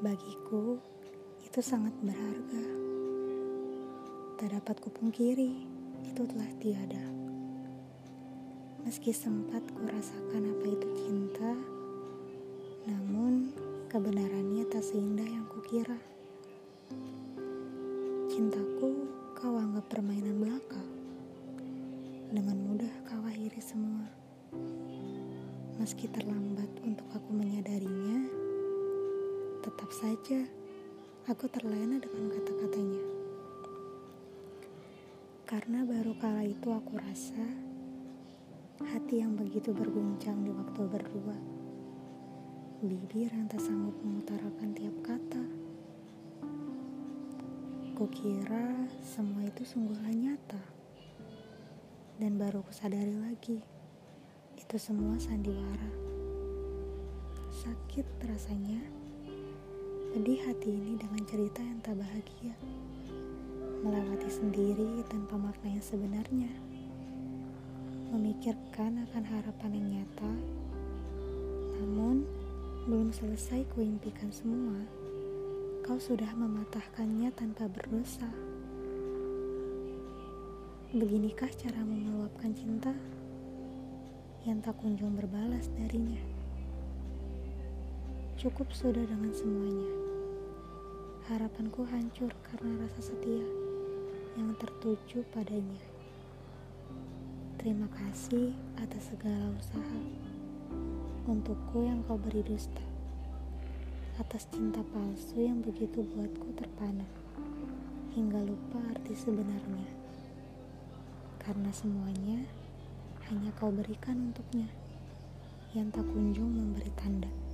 Bagiku, itu sangat berharga. Tak dapat kupungkiri, itu telah tiada. Meski sempat kurasakan apa itu cinta, namun kebenarannya tak seindah yang kukira. Cintaku kau anggap permainan belaka. Dengan mudah kau akhiri semua. Meski terlambat untuk aku menyadarinya, tetap saja aku terlena dengan kata-katanya. Karena baru kala itu aku rasa hati yang begitu berguncang di waktu berdua. Bibir yang tak sanggup mengutarakan tiap kata. Kukira semua itu sungguhlah nyata. Dan baru kusadari lagi, itu semua sandiwara. Sakit rasanya, pedih hati ini dengan cerita yang tak bahagia. Melewati sendiri tanpa makna yang sebenarnya. Memikirkan akan harapan yang nyata, namun belum selesai kuimpikan semua kau sudah mematahkannya tanpa berdosa. Beginikah caramu meluapkan cinta yang tak kunjung berbalas darinya? Cukup sudah dengan semuanya. Harapanku hancur karena rasa setia yang tertuju padanya. Terima kasih atas segala usaha untukku yang kau beri dusta atas cinta palsu yang begitu buatku terpana hingga lupa arti sebenarnya karena semuanya hanya kau berikan untuknya yang tak kunjung memberi tanda